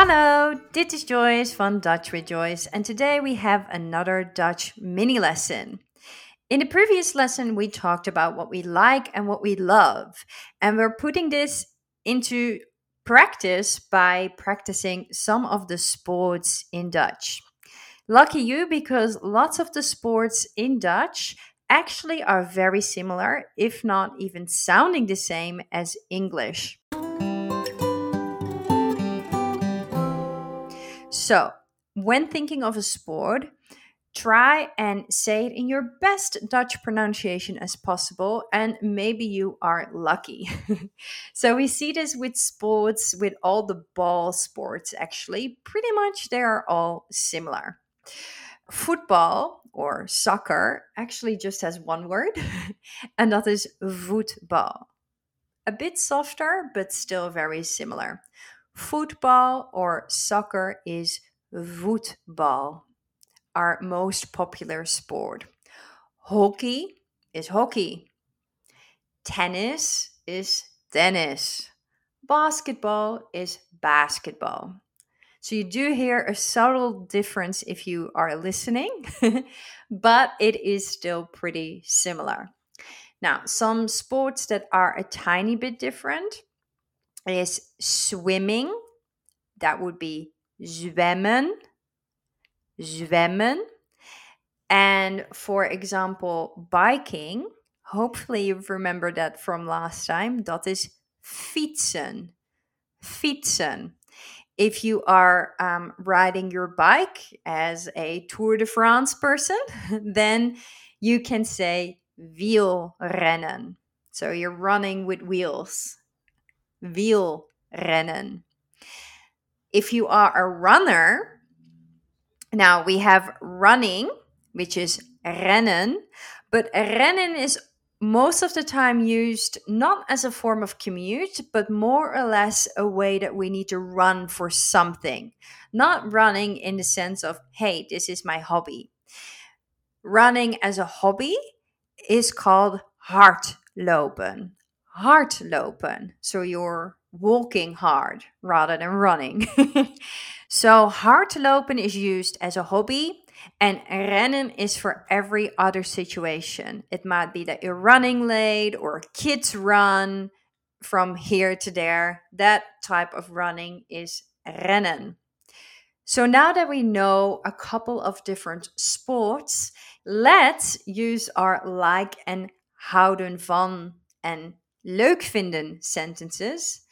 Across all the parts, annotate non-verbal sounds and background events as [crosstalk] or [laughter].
Hallo, dit is Joyce van Dutch with Joyce, and today we have another Dutch mini lesson. In the previous lesson, we talked about what we like and what we love, and we're putting this into practice by practicing some of the sports in Dutch. Lucky you, because lots of the sports in Dutch actually are very similar, if not even sounding the same as English. So, when thinking of a sport, try and say it in your best Dutch pronunciation as possible, and maybe you are lucky. [laughs] so, we see this with sports, with all the ball sports actually. Pretty much they are all similar. Football or soccer actually just has one word, [laughs] and that is voetbal. A bit softer, but still very similar. Football or soccer is voetbal, our most popular sport. Hockey is hockey. Tennis is tennis. Basketball is basketball. So you do hear a subtle difference if you are listening, [laughs] but it is still pretty similar. Now, some sports that are a tiny bit different is swimming. That would be zwemmen. Zwemmen. And for example, biking, hopefully you remember that from last time, that is fietsen. Fietsen if you are um, riding your bike as a Tour de France person, [laughs] then you can say wielrennen. So you're running with wheels. Wielrennen. If you are a runner, now we have running, which is rennen, but rennen is most of the time used not as a form of commute, but more or less a way that we need to run for something. Not running in the sense of, hey, this is my hobby. Running as a hobby is called hardlopen. Hardlopen. So you're walking hard rather than running. [laughs] so hardlopen is used as a hobby and rennen is for every other situation. It might be that you're running late or kids run from here to there. That type of running is rennen. So now that we know a couple of different sports, let's use our like and houden van and leuk vinden sentences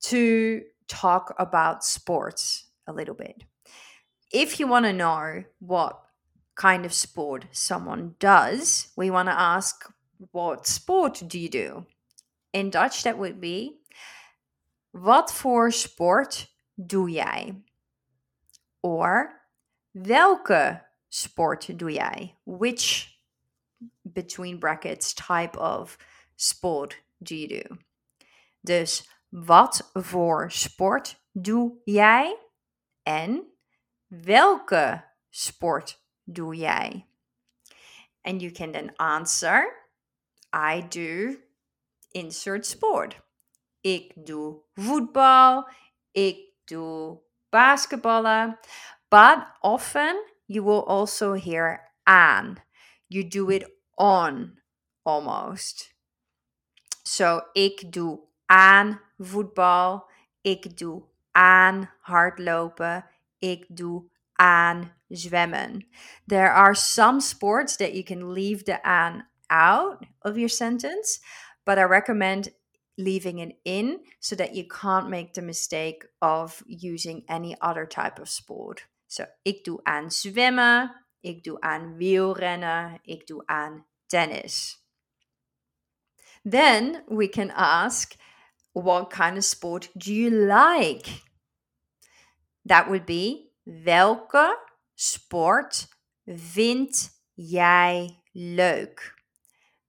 to talk about sports a little bit if you want to know what kind of sport someone does, we want to ask, What sport do you do? In Dutch, that would be, Wat voor sport doe jij? Or, Welke sport doe jij? Which, between brackets, type of sport you do? Dus, wat voor sport doe jij? En Welke sport doe jij? And you can then answer, I do insert sport. Ik doe voetbal, ik doe basketballen. But often you will also hear aan. You do it on almost. So ik doe aan voetbal, ik doe aan hardlopen, ik doe aan zwemmen. There are some sports that you can leave the aan out of your sentence, but I recommend leaving it in so that you can't make the mistake of using any other type of sport. So, ik doe aan zwemmen, ik doe aan wielrennen, ik doe aan tennis. Then we can ask, what kind of sport do you like? That would be welke sport vind jij leuk?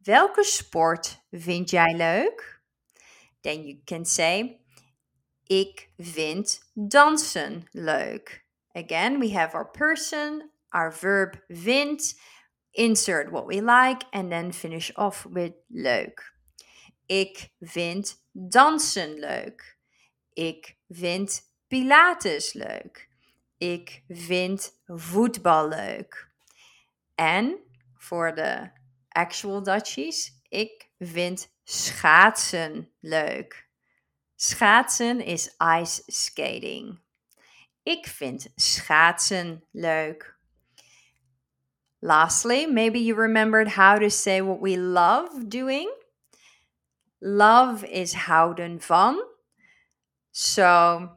Welke sport vind jij leuk? Then you can say ik vind dansen leuk. Again, we have our person, our verb vind, insert what we like and then finish off with leuk. Ik vind dansen leuk. Ik vind Pilates leuk. Ik vind voetbal leuk. En voor de actual Dutchies, ik vind schaatsen leuk. Schaatsen is ice skating. Ik vind schaatsen leuk. Lastly, maybe you remembered how to say what we love doing. Love is houden van. So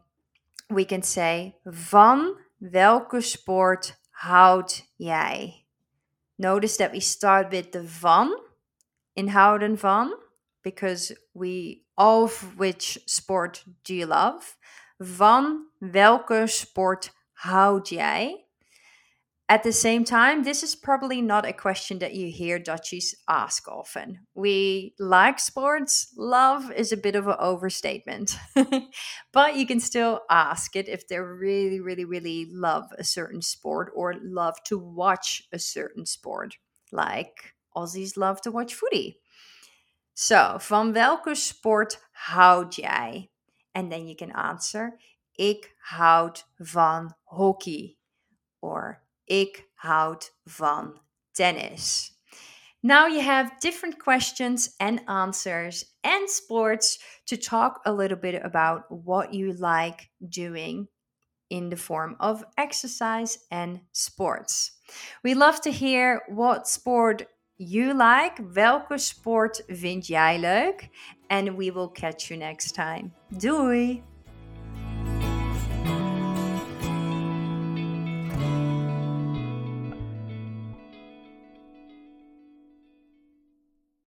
we can say van welke sport houd jij? Notice that we start with the van in houden van because we of which sport do you love? Van welke sport houd jij? At the same time, this is probably not a question that you hear Dutchies ask often. We like sports, love is a bit of an overstatement, [laughs] but you can still ask it if they really, really, really love a certain sport or love to watch a certain sport. Like Aussies love to watch footy. So, van welke sport houd jij? And then you can answer: Ik houd van hockey. Or ik houd van tennis. Now you have different questions and answers and sports to talk a little bit about what you like doing in the form of exercise and sports. We love to hear what sport you like. Welke sport vind jij leuk? And we will catch you next time. Doei!